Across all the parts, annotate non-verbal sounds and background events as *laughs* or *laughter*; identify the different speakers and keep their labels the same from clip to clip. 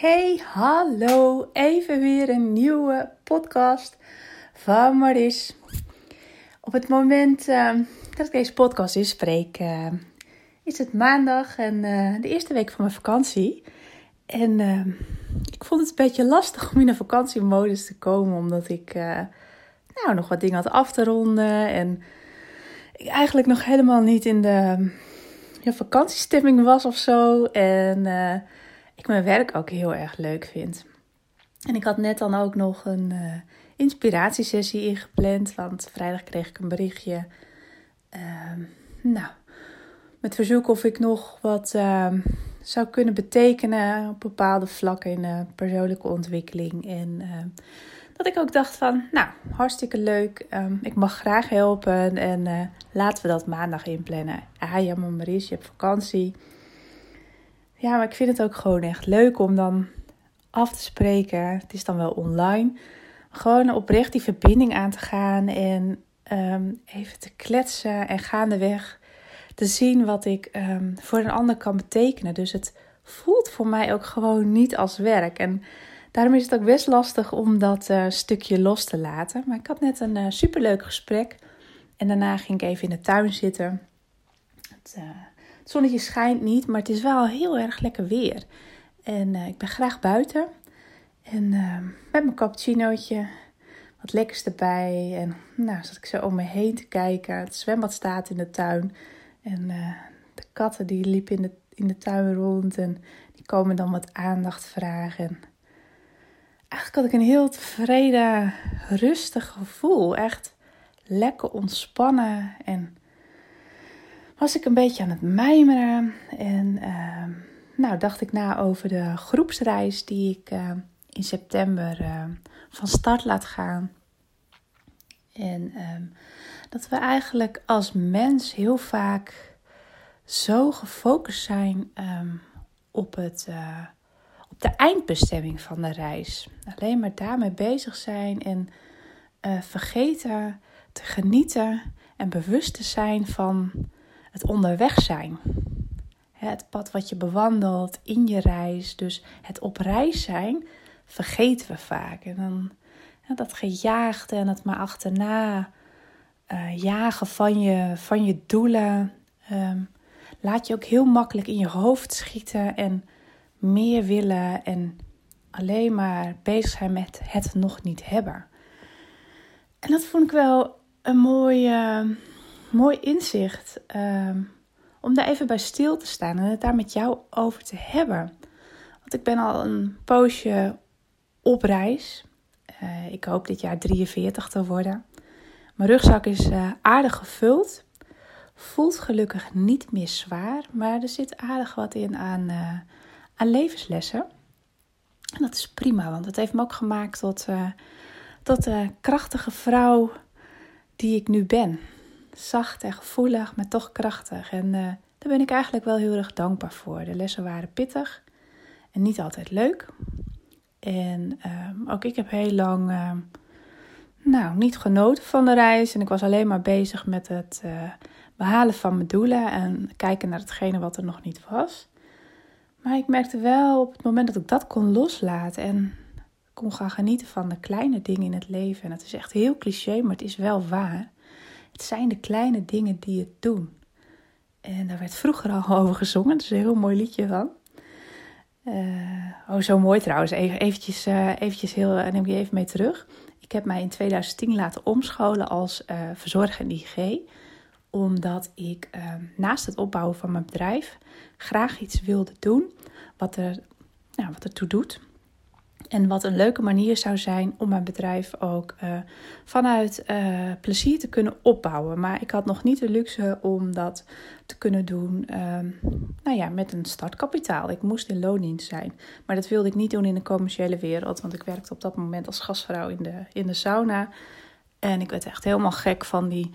Speaker 1: Hey, hallo. Even weer een nieuwe podcast van Maris. Op het moment uh, dat ik deze podcast inspreek, uh, is het maandag en uh, de eerste week van mijn vakantie. En ik vond het een beetje lastig om in een vakantiemodus te komen, omdat ik nou, nog wat dingen had af te ronden. En ik eigenlijk nog helemaal niet in de ja, vakantiestemming was of zo. En ik mijn werk ook heel erg leuk vind. En ik had net dan ook nog een uh, inspiratiesessie ingepland, want vrijdag kreeg ik een berichtje. Uh, nou, met verzoek of ik nog wat uh, zou kunnen betekenen op bepaalde vlakken in persoonlijke ontwikkeling. En ehm, dat ik ook dacht van, nou, hartstikke leuk. Ehm, ik mag graag helpen en eh, laten we dat maandag inplannen. Ah ja, maar je hebt vakantie. Ja, maar ik vind het ook gewoon echt leuk om dan af te spreken. Het is dan wel online. Gewoon oprecht die verbinding aan te gaan en ehm, even te kletsen en gaandeweg te zien wat ik um, voor een ander kan betekenen. Dus het voelt voor mij ook gewoon niet als werk. En daarom is het ook best lastig om dat uh, stukje los te laten. Maar ik had net een uh, superleuk gesprek. En daarna ging ik even in de tuin zitten. Het, uh, het zonnetje schijnt niet, maar het is wel heel erg lekker weer. En uh, ik ben graag buiten. En uh, met mijn cappuccinootje, wat lekkers erbij. En nou, zat ik zo om me heen te kijken. Het zwembad staat in de tuin. En uh, de katten die liepen in de, in de tuin rond. En die komen dan wat aandacht vragen. En eigenlijk had ik een heel tevreden, rustig gevoel. Echt lekker ontspannen en was ik een beetje aan het mijmeren. En uh, nou dacht ik na over de groepsreis die ik uh, in september uh, van start laat gaan. En ehm, dat we eigenlijk als mens heel vaak zo gefocust zijn ehm, op, het, eh, op de eindbestemming van de reis. Alleen maar daarmee bezig zijn en eh, vergeten te genieten en bewust te zijn van het onderweg zijn. Het pad wat je bewandelt in je reis. Dus het op reis zijn vergeten we vaak. En dan dat gejaagde en het maar achterna uh, jagen van je, van je doelen. Um, laat je ook heel makkelijk in je hoofd schieten en meer willen en alleen maar bezig zijn met het nog niet hebben. En dat vond ik wel een mooie mooi inzicht um, om daar even bij stil te staan en het daar met jou over te hebben. Want ik ben al een poosje op reis. Uh, ik hoop dit jaar 43 te worden. Mijn rugzak is uh, aardig gevuld. Voelt gelukkig niet meer zwaar, maar er zit aardig wat in aan, uh, aan levenslessen. En dat is prima, want het heeft me ook gemaakt tot, tot de krachtige vrouw die ik nu ben zacht en gevoelig, maar toch krachtig. En uh, daar ben ik eigenlijk wel heel erg dankbaar voor. De lessen waren pittig en niet altijd leuk. En uh, ook ik heb heel lang uh, nou, niet genoten van de reis. En ik was alleen maar bezig met het eh, behalen van mijn doelen en kijken naar hetgene wat er nog niet was. Maar ik merkte wel op het moment dat ik dat kon loslaten en kon gaan genieten van de kleine dingen in het leven. En het is echt heel cliché, maar het is wel waar het zijn de kleine dingen die het doen. En daar werd vroeger al *laughs* over gezongen. Dat is een heel mooi liedje van. Uh, oh, zo mooi trouwens. Even, eventjes, uh, eventjes heel, uh, neem je even mee terug. Ik heb mij in 2010 laten omscholen als in IG. Omdat ik naast het opbouwen van mijn bedrijf graag iets wilde doen wat er, nou, wat ertoe doet. En wat een leuke manier zou zijn om mijn bedrijf ook uh, vanuit uh, plezier te kunnen opbouwen. Maar ik had nog niet de luxe om dat te kunnen doen uh, nou ja, met een startkapitaal. Ik moest in loondienst zijn. Maar dat wilde ik niet doen in de commerciële wereld. Want ik werkte op dat moment als gastvrouw in de, in de sauna. En ik werd echt helemaal gek van die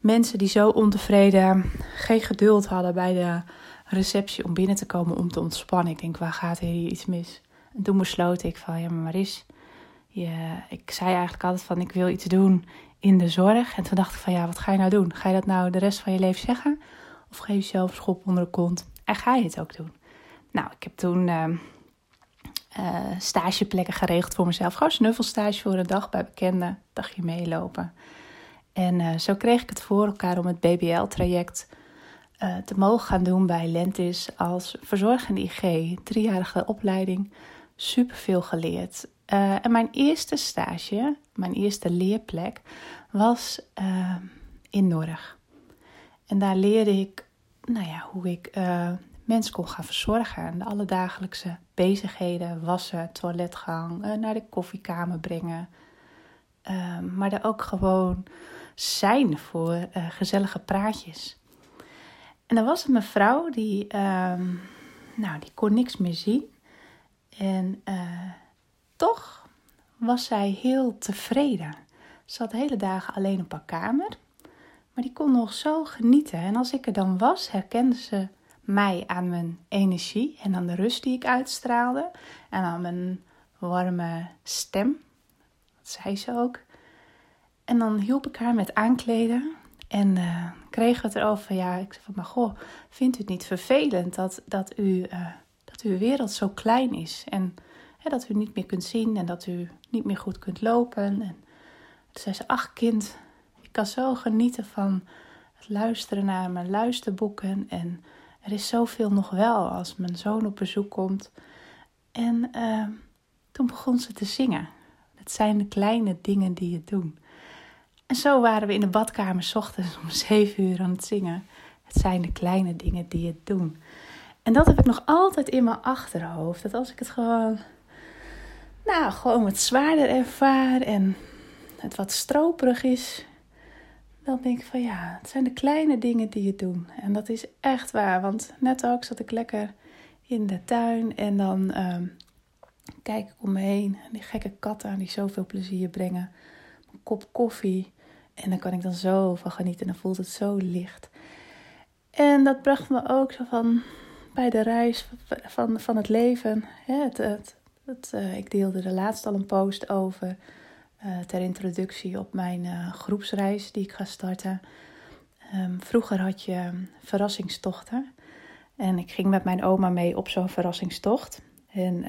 Speaker 1: mensen die zo ontevreden, geen geduld hadden bij de receptie om binnen te komen om te ontspannen. Ik denk, waar gaat hier iets mis? En toen besloot ik van, ja maar Maris, je, ik zei eigenlijk altijd van, ik wil iets doen in de zorg. En toen dacht ik van, ja, wat ga je nou doen? Ga je dat nou de rest van je leven zeggen? Of geef je jezelf schop onder de kont en ga je het ook doen? Nou, ik heb toen uh, uh, stageplekken geregeld voor mezelf. Gewoon snuffelstage voor een dag bij bekenden, dagje meelopen. En uh, zo kreeg ik het voor elkaar om het BBL-traject uh, te mogen gaan doen bij Lentis als verzorgende IG. Driejarige opleiding, superveel geleerd. en mijn eerste stage, mijn eerste leerplek, was in Norg. En daar leerde ik nou ja, hoe ik mensen kon gaan verzorgen. De alledagelijkse bezigheden, wassen, toiletgang, naar de koffiekamer brengen. Maar er ook gewoon zijn voor gezellige praatjes. En dan was een mevrouw die, ehm, nou, die kon niks meer zien. En eh, toch was zij heel tevreden. Ze had hele dagen alleen op haar kamer. Maar die kon nog zo genieten. En als ik er dan was, herkende ze mij aan mijn energie en aan de rust die ik uitstraalde. En aan mijn warme stem. Dat zei ze ook. En dan hielp ik haar met aankleden. En uh, kregen het erover. Ja, ik zei van, maar goh, vindt u het niet vervelend dat, dat, u, dat uw wereld zo klein is? En dat u niet meer kunt zien en dat u niet meer goed kunt lopen. En toen zei ze, ach kind, ik kan zo genieten van het luisteren naar mijn luisterboeken en er is zoveel nog wel als mijn zoon op bezoek komt. En uh, toen begon ze te zingen. Het zijn de kleine dingen die je doen. En zo waren we in de badkamer s ochtends om zeven uur aan het zingen. Het zijn de kleine dingen die je doen. En dat heb ik nog altijd in mijn achterhoofd. Dat als ik het gewoon, nou, gewoon wat zwaarder ervaar en het wat stroperig is, dan denk ik van ja, het zijn de kleine dingen die je doen. En dat is echt waar. Want net ook zat ik lekker in de tuin en dan um, kijk ik om me heen. Die gekke katten die zoveel plezier brengen. Een kop koffie. En dan kan ik dan zo van genieten. En dan voelt het zo licht. En dat bracht me ook zo van bij de reis van, van het leven. Het, het, uh, ik deelde er laatst al een post over uh, ter introductie op mijn uh, groepsreis die ik ga starten. Um, vroeger had je verrassingstochten. En ik ging met mijn oma mee op zo'n verrassingstocht. En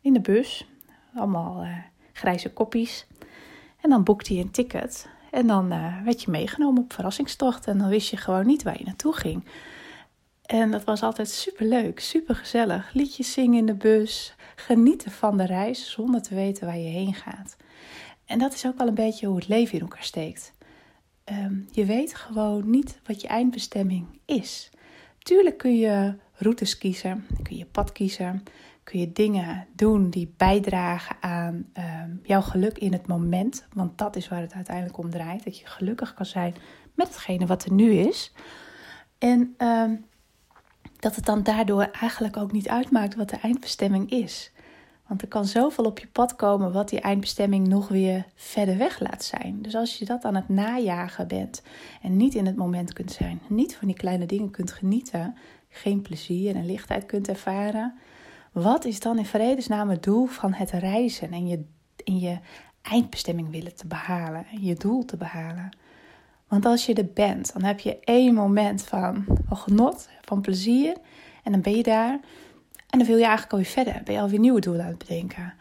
Speaker 1: in de bus, allemaal grijze koppies. En dan boekte je een ticket. En dan werd je meegenomen op verrassingstocht. En dan wist je gewoon niet waar je naartoe ging. En dat was altijd super leuk, super gezellig. Liedjes zingen in de bus, genieten van de reis zonder te weten waar je heen gaat. En dat is ook wel een beetje hoe het leven in elkaar steekt. Ehm, je weet gewoon niet wat je eindbestemming is. Tuurlijk kun je routes kiezen, kun je pad kiezen, kun je dingen doen die bijdragen aan ehm, jouw geluk in het moment. Want dat is waar het uiteindelijk om draait. Dat je gelukkig kan zijn met hetgene wat er nu is. En ehm, dat het dan daardoor eigenlijk ook niet uitmaakt wat de eindbestemming is. Want er kan zoveel op je pad komen wat die eindbestemming nog weer verder weg laat zijn. Dus als je dat aan het najagen bent en niet in het moment kunt zijn, niet van die kleine dingen kunt genieten, geen plezier en lichtheid kunt ervaren, wat is dan in vredesnaam het doel van het reizen en je, in je eindbestemming willen te behalen, je doel te behalen? Want als je er bent, dan heb je één moment van, van genot, van plezier en dan ben je daar. En dan wil je eigenlijk alweer verder. Ben je alweer nieuwe doelen aan het bedenken.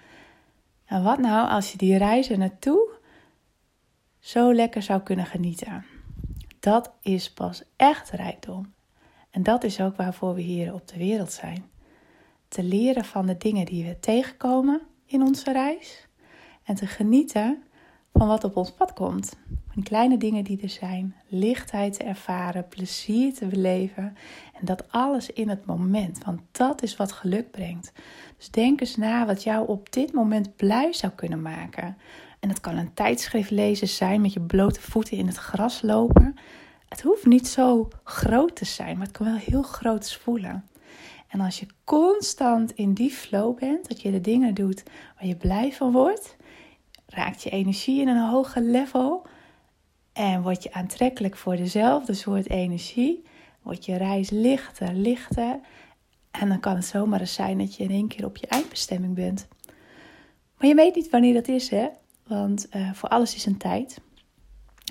Speaker 1: En wat nou als je die reizen naartoe zo lekker zou kunnen genieten? Dat is pas echt rijkdom. En dat is ook waarvoor we hier op de wereld zijn. Te leren van de dingen die we tegenkomen in onze reis. En te genieten van wat op ons pad komt. Kleine dingen die er zijn, lichtheid te ervaren, plezier te beleven en dat alles in het moment, want dat is wat geluk brengt. Dus denk eens na wat jou op dit moment blij zou kunnen maken. En het kan een tijdschrift lezen zijn met je blote voeten in het gras lopen. Het hoeft niet zo groot te zijn, maar het kan wel heel groot voelen. En als je constant in die flow bent, dat je de dingen doet waar je blij van wordt, raakt je energie in een hoger level en word je aantrekkelijk voor dezelfde soort energie. Wordt je reis lichter, lichter. En dan kan het zomaar eens zijn dat je in één keer op je eindbestemming bent. Maar je weet niet wanneer dat is, hè? Want uh, voor alles is een tijd.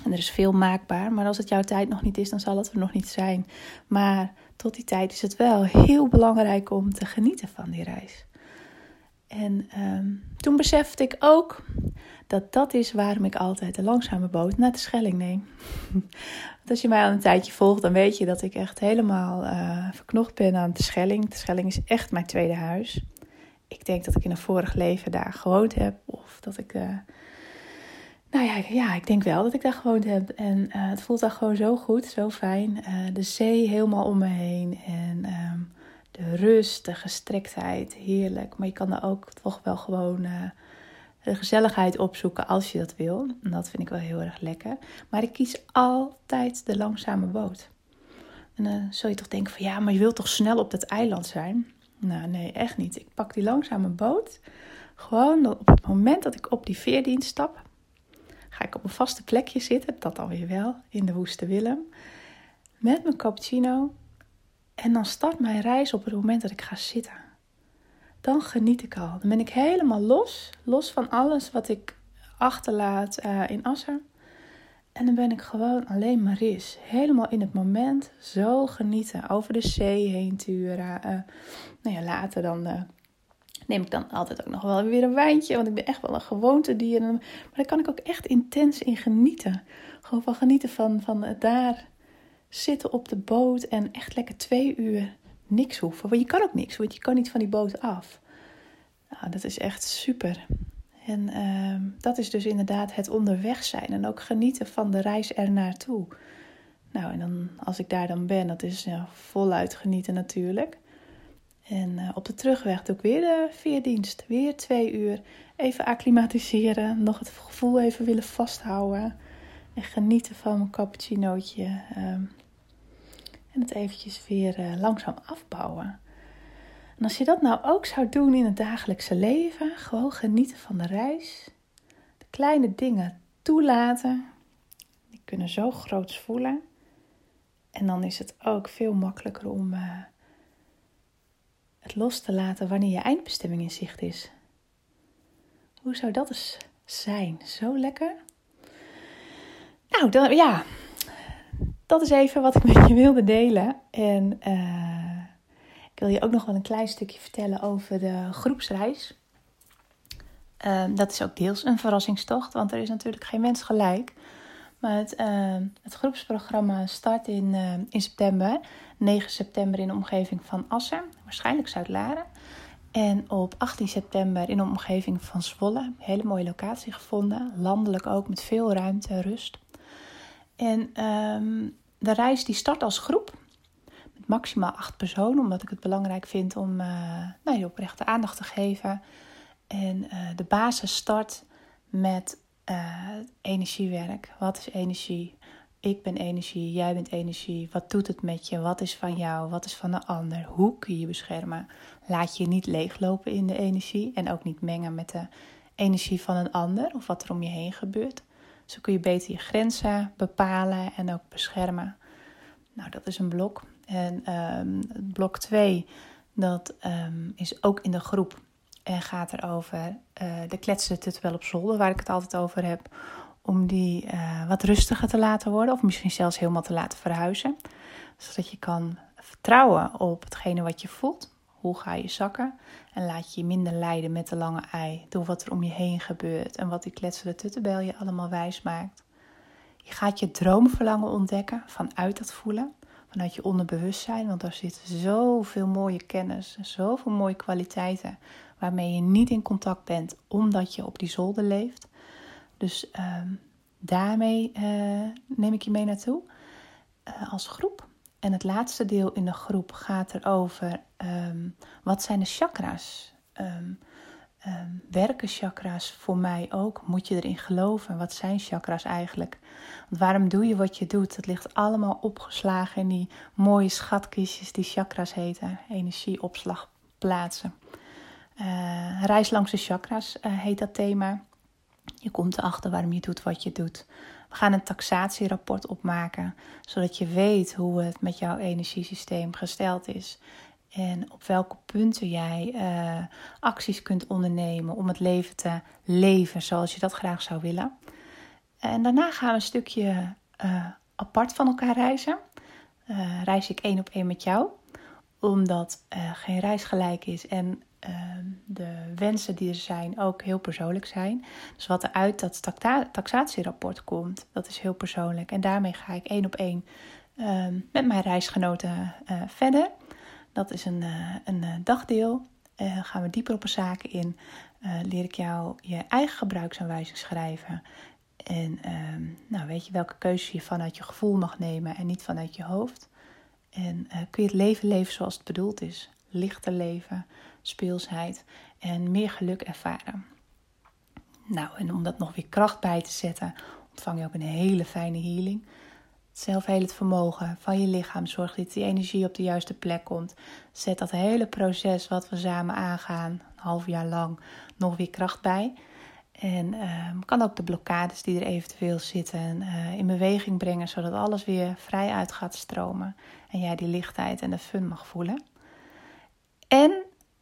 Speaker 1: En er is veel maakbaar. Maar als het jouw tijd nog niet is, dan zal het er nog niet zijn. Maar tot die tijd is het wel heel belangrijk om te genieten van die reis. En ehm, toen besefte ik ook dat dat is waarom ik altijd de langzame boot naar de Schelling neem. *laughs* Als je mij al een tijdje volgt, dan weet je dat ik echt helemaal uh, verknocht ben aan de Schelling. De Schelling is echt mijn tweede huis. Ik denk dat ik in een vorig leven daar gewoond heb. Of dat ik... Uh, nou ja, ja, ik denk wel dat ik daar gewoond heb. En uh, het voelt daar gewoon zo goed, zo fijn. de zee helemaal om me heen. En... Um, de rust, de gestrektheid, heerlijk. Maar je kan er ook toch wel gewoon uh, de gezelligheid opzoeken als je dat wil. En dat vind ik wel heel erg lekker. Maar ik kies altijd de langzame boot. En dan zul je toch denken van ja, maar je wilt toch snel op dat eiland zijn? Nou nee, echt niet. Ik pak die langzame boot. Gewoon op het moment dat ik op die veerdienst stap, ga ik op een vaste plekje zitten. Dat alweer wel, in de Woeste Willem. Met mijn cappuccino en dan start mijn reis op het moment dat ik ga zitten. Dan geniet ik al. Dan ben ik helemaal los. Los van alles wat ik achterlaat uh, in Assen. En dan ben ik gewoon alleen maar is. Helemaal in het moment. Zo genieten. Over de zee heen turen. Uh, nou ja, later dan uh, neem ik dan altijd ook nog wel weer een wijntje. Want ik ben echt wel een gewoontedier. Maar daar kan ik ook echt intens in genieten. Gewoon van genieten van, van daar zitten op de boot en echt lekker twee uur niks hoeven. Want je kan ook niks, want je kan niet van die boot af. Nou, dat is echt super. En uh, dat is dus inderdaad het onderweg zijn en ook genieten van de reis er naartoe. Nou, en dan, als ik daar dan ben, dat is ja, voluit genieten natuurlijk. En uh, op de terugweg doe ik weer de veerdienst. Weer twee uur. Even acclimatiseren. Nog het gevoel even willen vasthouden. En genieten van mijn cappuccinootje. Uh, en het eventjes weer uh, langzaam afbouwen. En als je dat nou ook zou doen in het dagelijkse leven, gewoon genieten van de reis. De kleine dingen toelaten. Die kunnen zo groots voelen. En dan is het ook veel makkelijker om uh, het los te laten wanneer je eindbestemming in zicht is. Hoe zou dat eens zijn? Zo lekker. Nou, dan, ja, dat is even wat ik met je wilde delen. En uh, ik wil je ook nog wel een klein stukje vertellen over de groepsreis. Uh, dat is ook deels een verrassingstocht, want er is natuurlijk geen mens gelijk. Maar het, uh, het groepsprogramma start in, in september. 9 september in de omgeving van Assen, waarschijnlijk Zuid-Laren. En op 18 september in de omgeving van Zwolle. Hele mooie locatie gevonden. Landelijk ook met veel ruimte en rust. En um, de reis die start als groep. Met maximaal acht personen, omdat ik het belangrijk vind om uh, nou, je oprechte aandacht te geven. En uh, de basis start met uh, energiewerk. Wat is energie? Ik ben energie, jij bent energie. Wat doet het met je? Wat is van jou? Wat is van de ander? Hoe kun je beschermen? Laat je niet leeglopen in de energie en ook niet mengen met de energie van een ander of wat er om je heen gebeurt. Zo kun je beter je grenzen bepalen en ook beschermen. Nou, dat is een blok. En um, blok 2, dat um, is ook in de groep en gaat erover uh, de kletsen wel op zolder, waar ik het altijd over heb. Om die uh, wat rustiger te laten worden, of misschien zelfs helemaal te laten verhuizen. Zodat je kan vertrouwen op hetgene wat je voelt. Hoe ga je zakken? En laat je je minder leiden met de lange ei door wat er om je heen gebeurt en wat die kletsende tuttebel je allemaal wijs maakt. Je gaat je droomverlangen ontdekken vanuit dat voelen, vanuit je onderbewustzijn, want daar zit zoveel mooie kennis, zoveel mooie kwaliteiten waarmee je niet in contact bent omdat je op die zolder leeft. Dus uh, daarmee uh, neem ik je mee naartoe uh, als groep. En het laatste deel in de groep gaat erover um, wat zijn de chakra's? Um, um, werken chakra's voor mij ook? Moet je erin geloven? Wat zijn chakra's eigenlijk? Want waarom doe je wat je doet? Het ligt allemaal opgeslagen in die mooie schatkistjes die chakra's heten. Energieopslagplaatsen. Uh, reis langs de chakra's uh, heet dat thema. Je komt erachter waarom je doet wat je doet. We gaan een taxatierapport opmaken, zodat je weet hoe het met jouw energiesysteem gesteld is. En op welke punten jij uh, acties kunt ondernemen om het leven te leven zoals je dat graag zou willen. En daarna gaan we een stukje uh, apart van elkaar reizen. Uh, reis ik één op één met jou, omdat geen reis gelijk is. En de wensen die er zijn ook heel persoonlijk zijn. Dus wat er uit dat taxatierapport komt, dat is heel persoonlijk. En daarmee ga ik één op één ehm, met mijn reisgenoten uh, verder. Dat is een, uh, een dagdeel. gaan we dieper op de zaken in. leer ik jou je eigen gebruiksaanwijzing schrijven. En ehm, nou, weet je welke keuzes je vanuit je gevoel mag nemen en niet vanuit je hoofd. En kun je het leven leven zoals het bedoeld is. Lichter leven, speelsheid en meer geluk ervaren. Nou, en om dat nog weer kracht bij te zetten, ontvang je ook een hele fijne healing. Het vermogen van je lichaam zorgt dat die energie op de juiste plek komt. Zet dat hele proces wat we samen aangaan, een half jaar lang, nog weer kracht bij. En uh, kan ook de blokkades die er eventueel zitten uh, in beweging brengen, zodat alles weer vrij uit gaat stromen. En jij die lichtheid en de fun mag voelen. En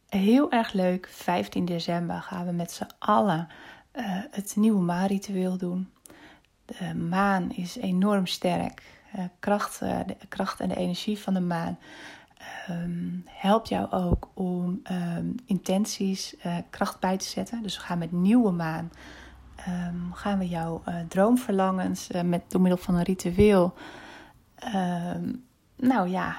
Speaker 1: heel erg leuk, 15 december gaan we met z'n allen uh, het nieuwe maanritueel doen. De maan is enorm sterk. Uh, kracht, de kracht en de energie van de maan um, helpt jou ook om um, intenties kracht bij te zetten. Dus we gaan met nieuwe maan um, gaan we jouw droomverlangens met, door middel van een ritueel nou ja,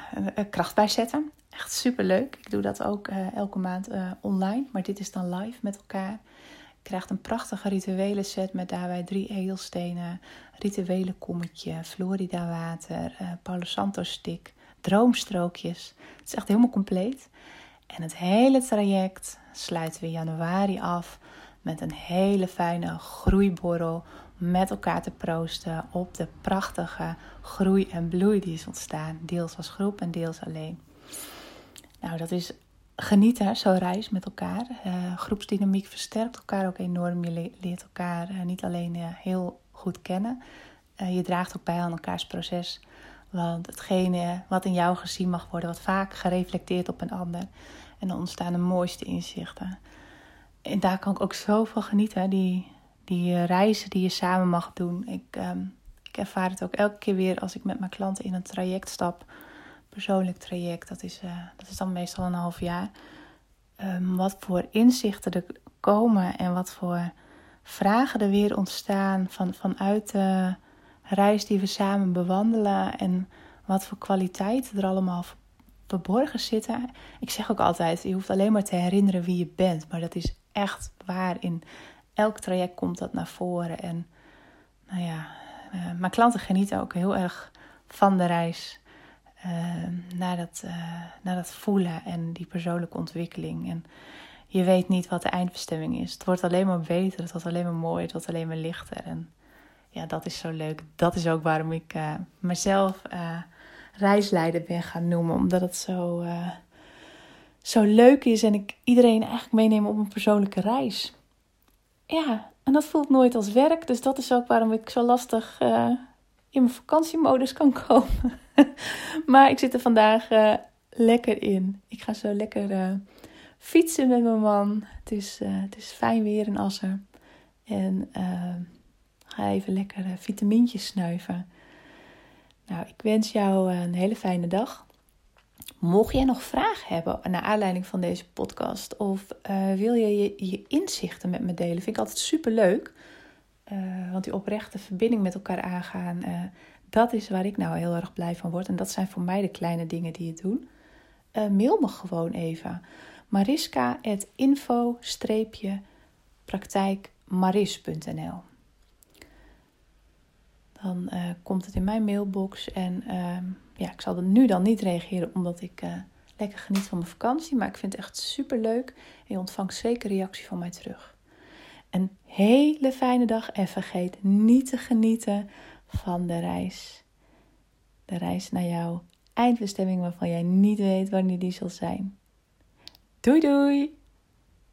Speaker 1: kracht bijzetten. Echt super leuk. Ik doe dat ook elke maand online, maar dit is dan live met elkaar. Je krijgt een prachtige rituele set met daarbij drie edelstenen, rituele kommetje, Florida water, Palo Santo stick, droomstrookjes. Het is echt helemaal compleet. En het hele traject sluiten we januari af met een hele fijne groeiborrel met elkaar te proosten op de prachtige groei en bloei die is ontstaan. Deels als groep en deels alleen. Nou, dat is genieten, zo'n reis met elkaar. Uh, groepsdynamiek versterkt elkaar ook enorm. Je leert elkaar uh, niet alleen uh, heel goed kennen, je draagt ook bij aan elkaars proces. Want hetgene wat in jou gezien mag worden, wat vaak gereflecteerd op een ander. En dan ontstaan de mooiste inzichten. En daar kan ik ook zoveel genieten. Die, die reizen die je samen mag doen. Ik, ehm, ik ervaar het ook elke keer weer als ik met mijn klanten in een traject stap. Persoonlijk traject, dat is, uh, dat is dan meestal een half jaar. Um, wat voor inzichten er komen en wat voor vragen er weer ontstaan van, vanuit de reis die we samen bewandelen en wat voor kwaliteiten er allemaal verborgen zitten. Ik zeg ook altijd, je hoeft alleen maar te herinneren wie je bent, maar dat is echt waar. In elk traject komt dat naar voren. En nou ja, uh, mijn klanten genieten ook heel erg van de reis. Uh, naar, dat, uh, naar dat voelen en die persoonlijke ontwikkeling. En je weet niet wat de eindbestemming is. Het wordt alleen maar beter, het wordt alleen maar mooier, het wordt alleen maar lichter. En ja, dat is zo leuk. Dat is ook waarom ik uh, mezelf reisleider ben gaan noemen. Omdat het zo, zo leuk is en ik iedereen eigenlijk meeneem op een persoonlijke reis. Ja, en dat voelt nooit als werk. Dus dat is ook waarom ik zo lastig in mijn vakantiemodus kan komen. *laughs* maar ik zit er vandaag lekker in. Ik ga zo lekker fietsen met mijn man. Het is, het is fijn weer in Assen. En Ga even lekker vitamintjes snuiven. Nou, ik wens jou een hele fijne dag. Mocht jij nog vragen hebben naar aanleiding van deze podcast of wil je, je, je inzichten met me delen, vind ik altijd super leuk. Uh, want die oprechte verbinding met elkaar aangaan, uh, dat is waar ik nou heel erg blij van word. En dat zijn voor mij de kleine dingen die het doen. mail me gewoon even. mariska.info-praktijkmaris.nl dan komt het in mijn mailbox. En uh, ja, ik zal er nu dan niet reageren omdat ik lekker geniet van mijn vakantie. Maar ik vind het echt super leuk. En je ontvangt zeker reactie van mij terug. Een hele fijne dag en vergeet niet te genieten van de reis. De reis naar jouw eindbestemming waarvan jij niet weet wanneer die zal zijn. Doei doei!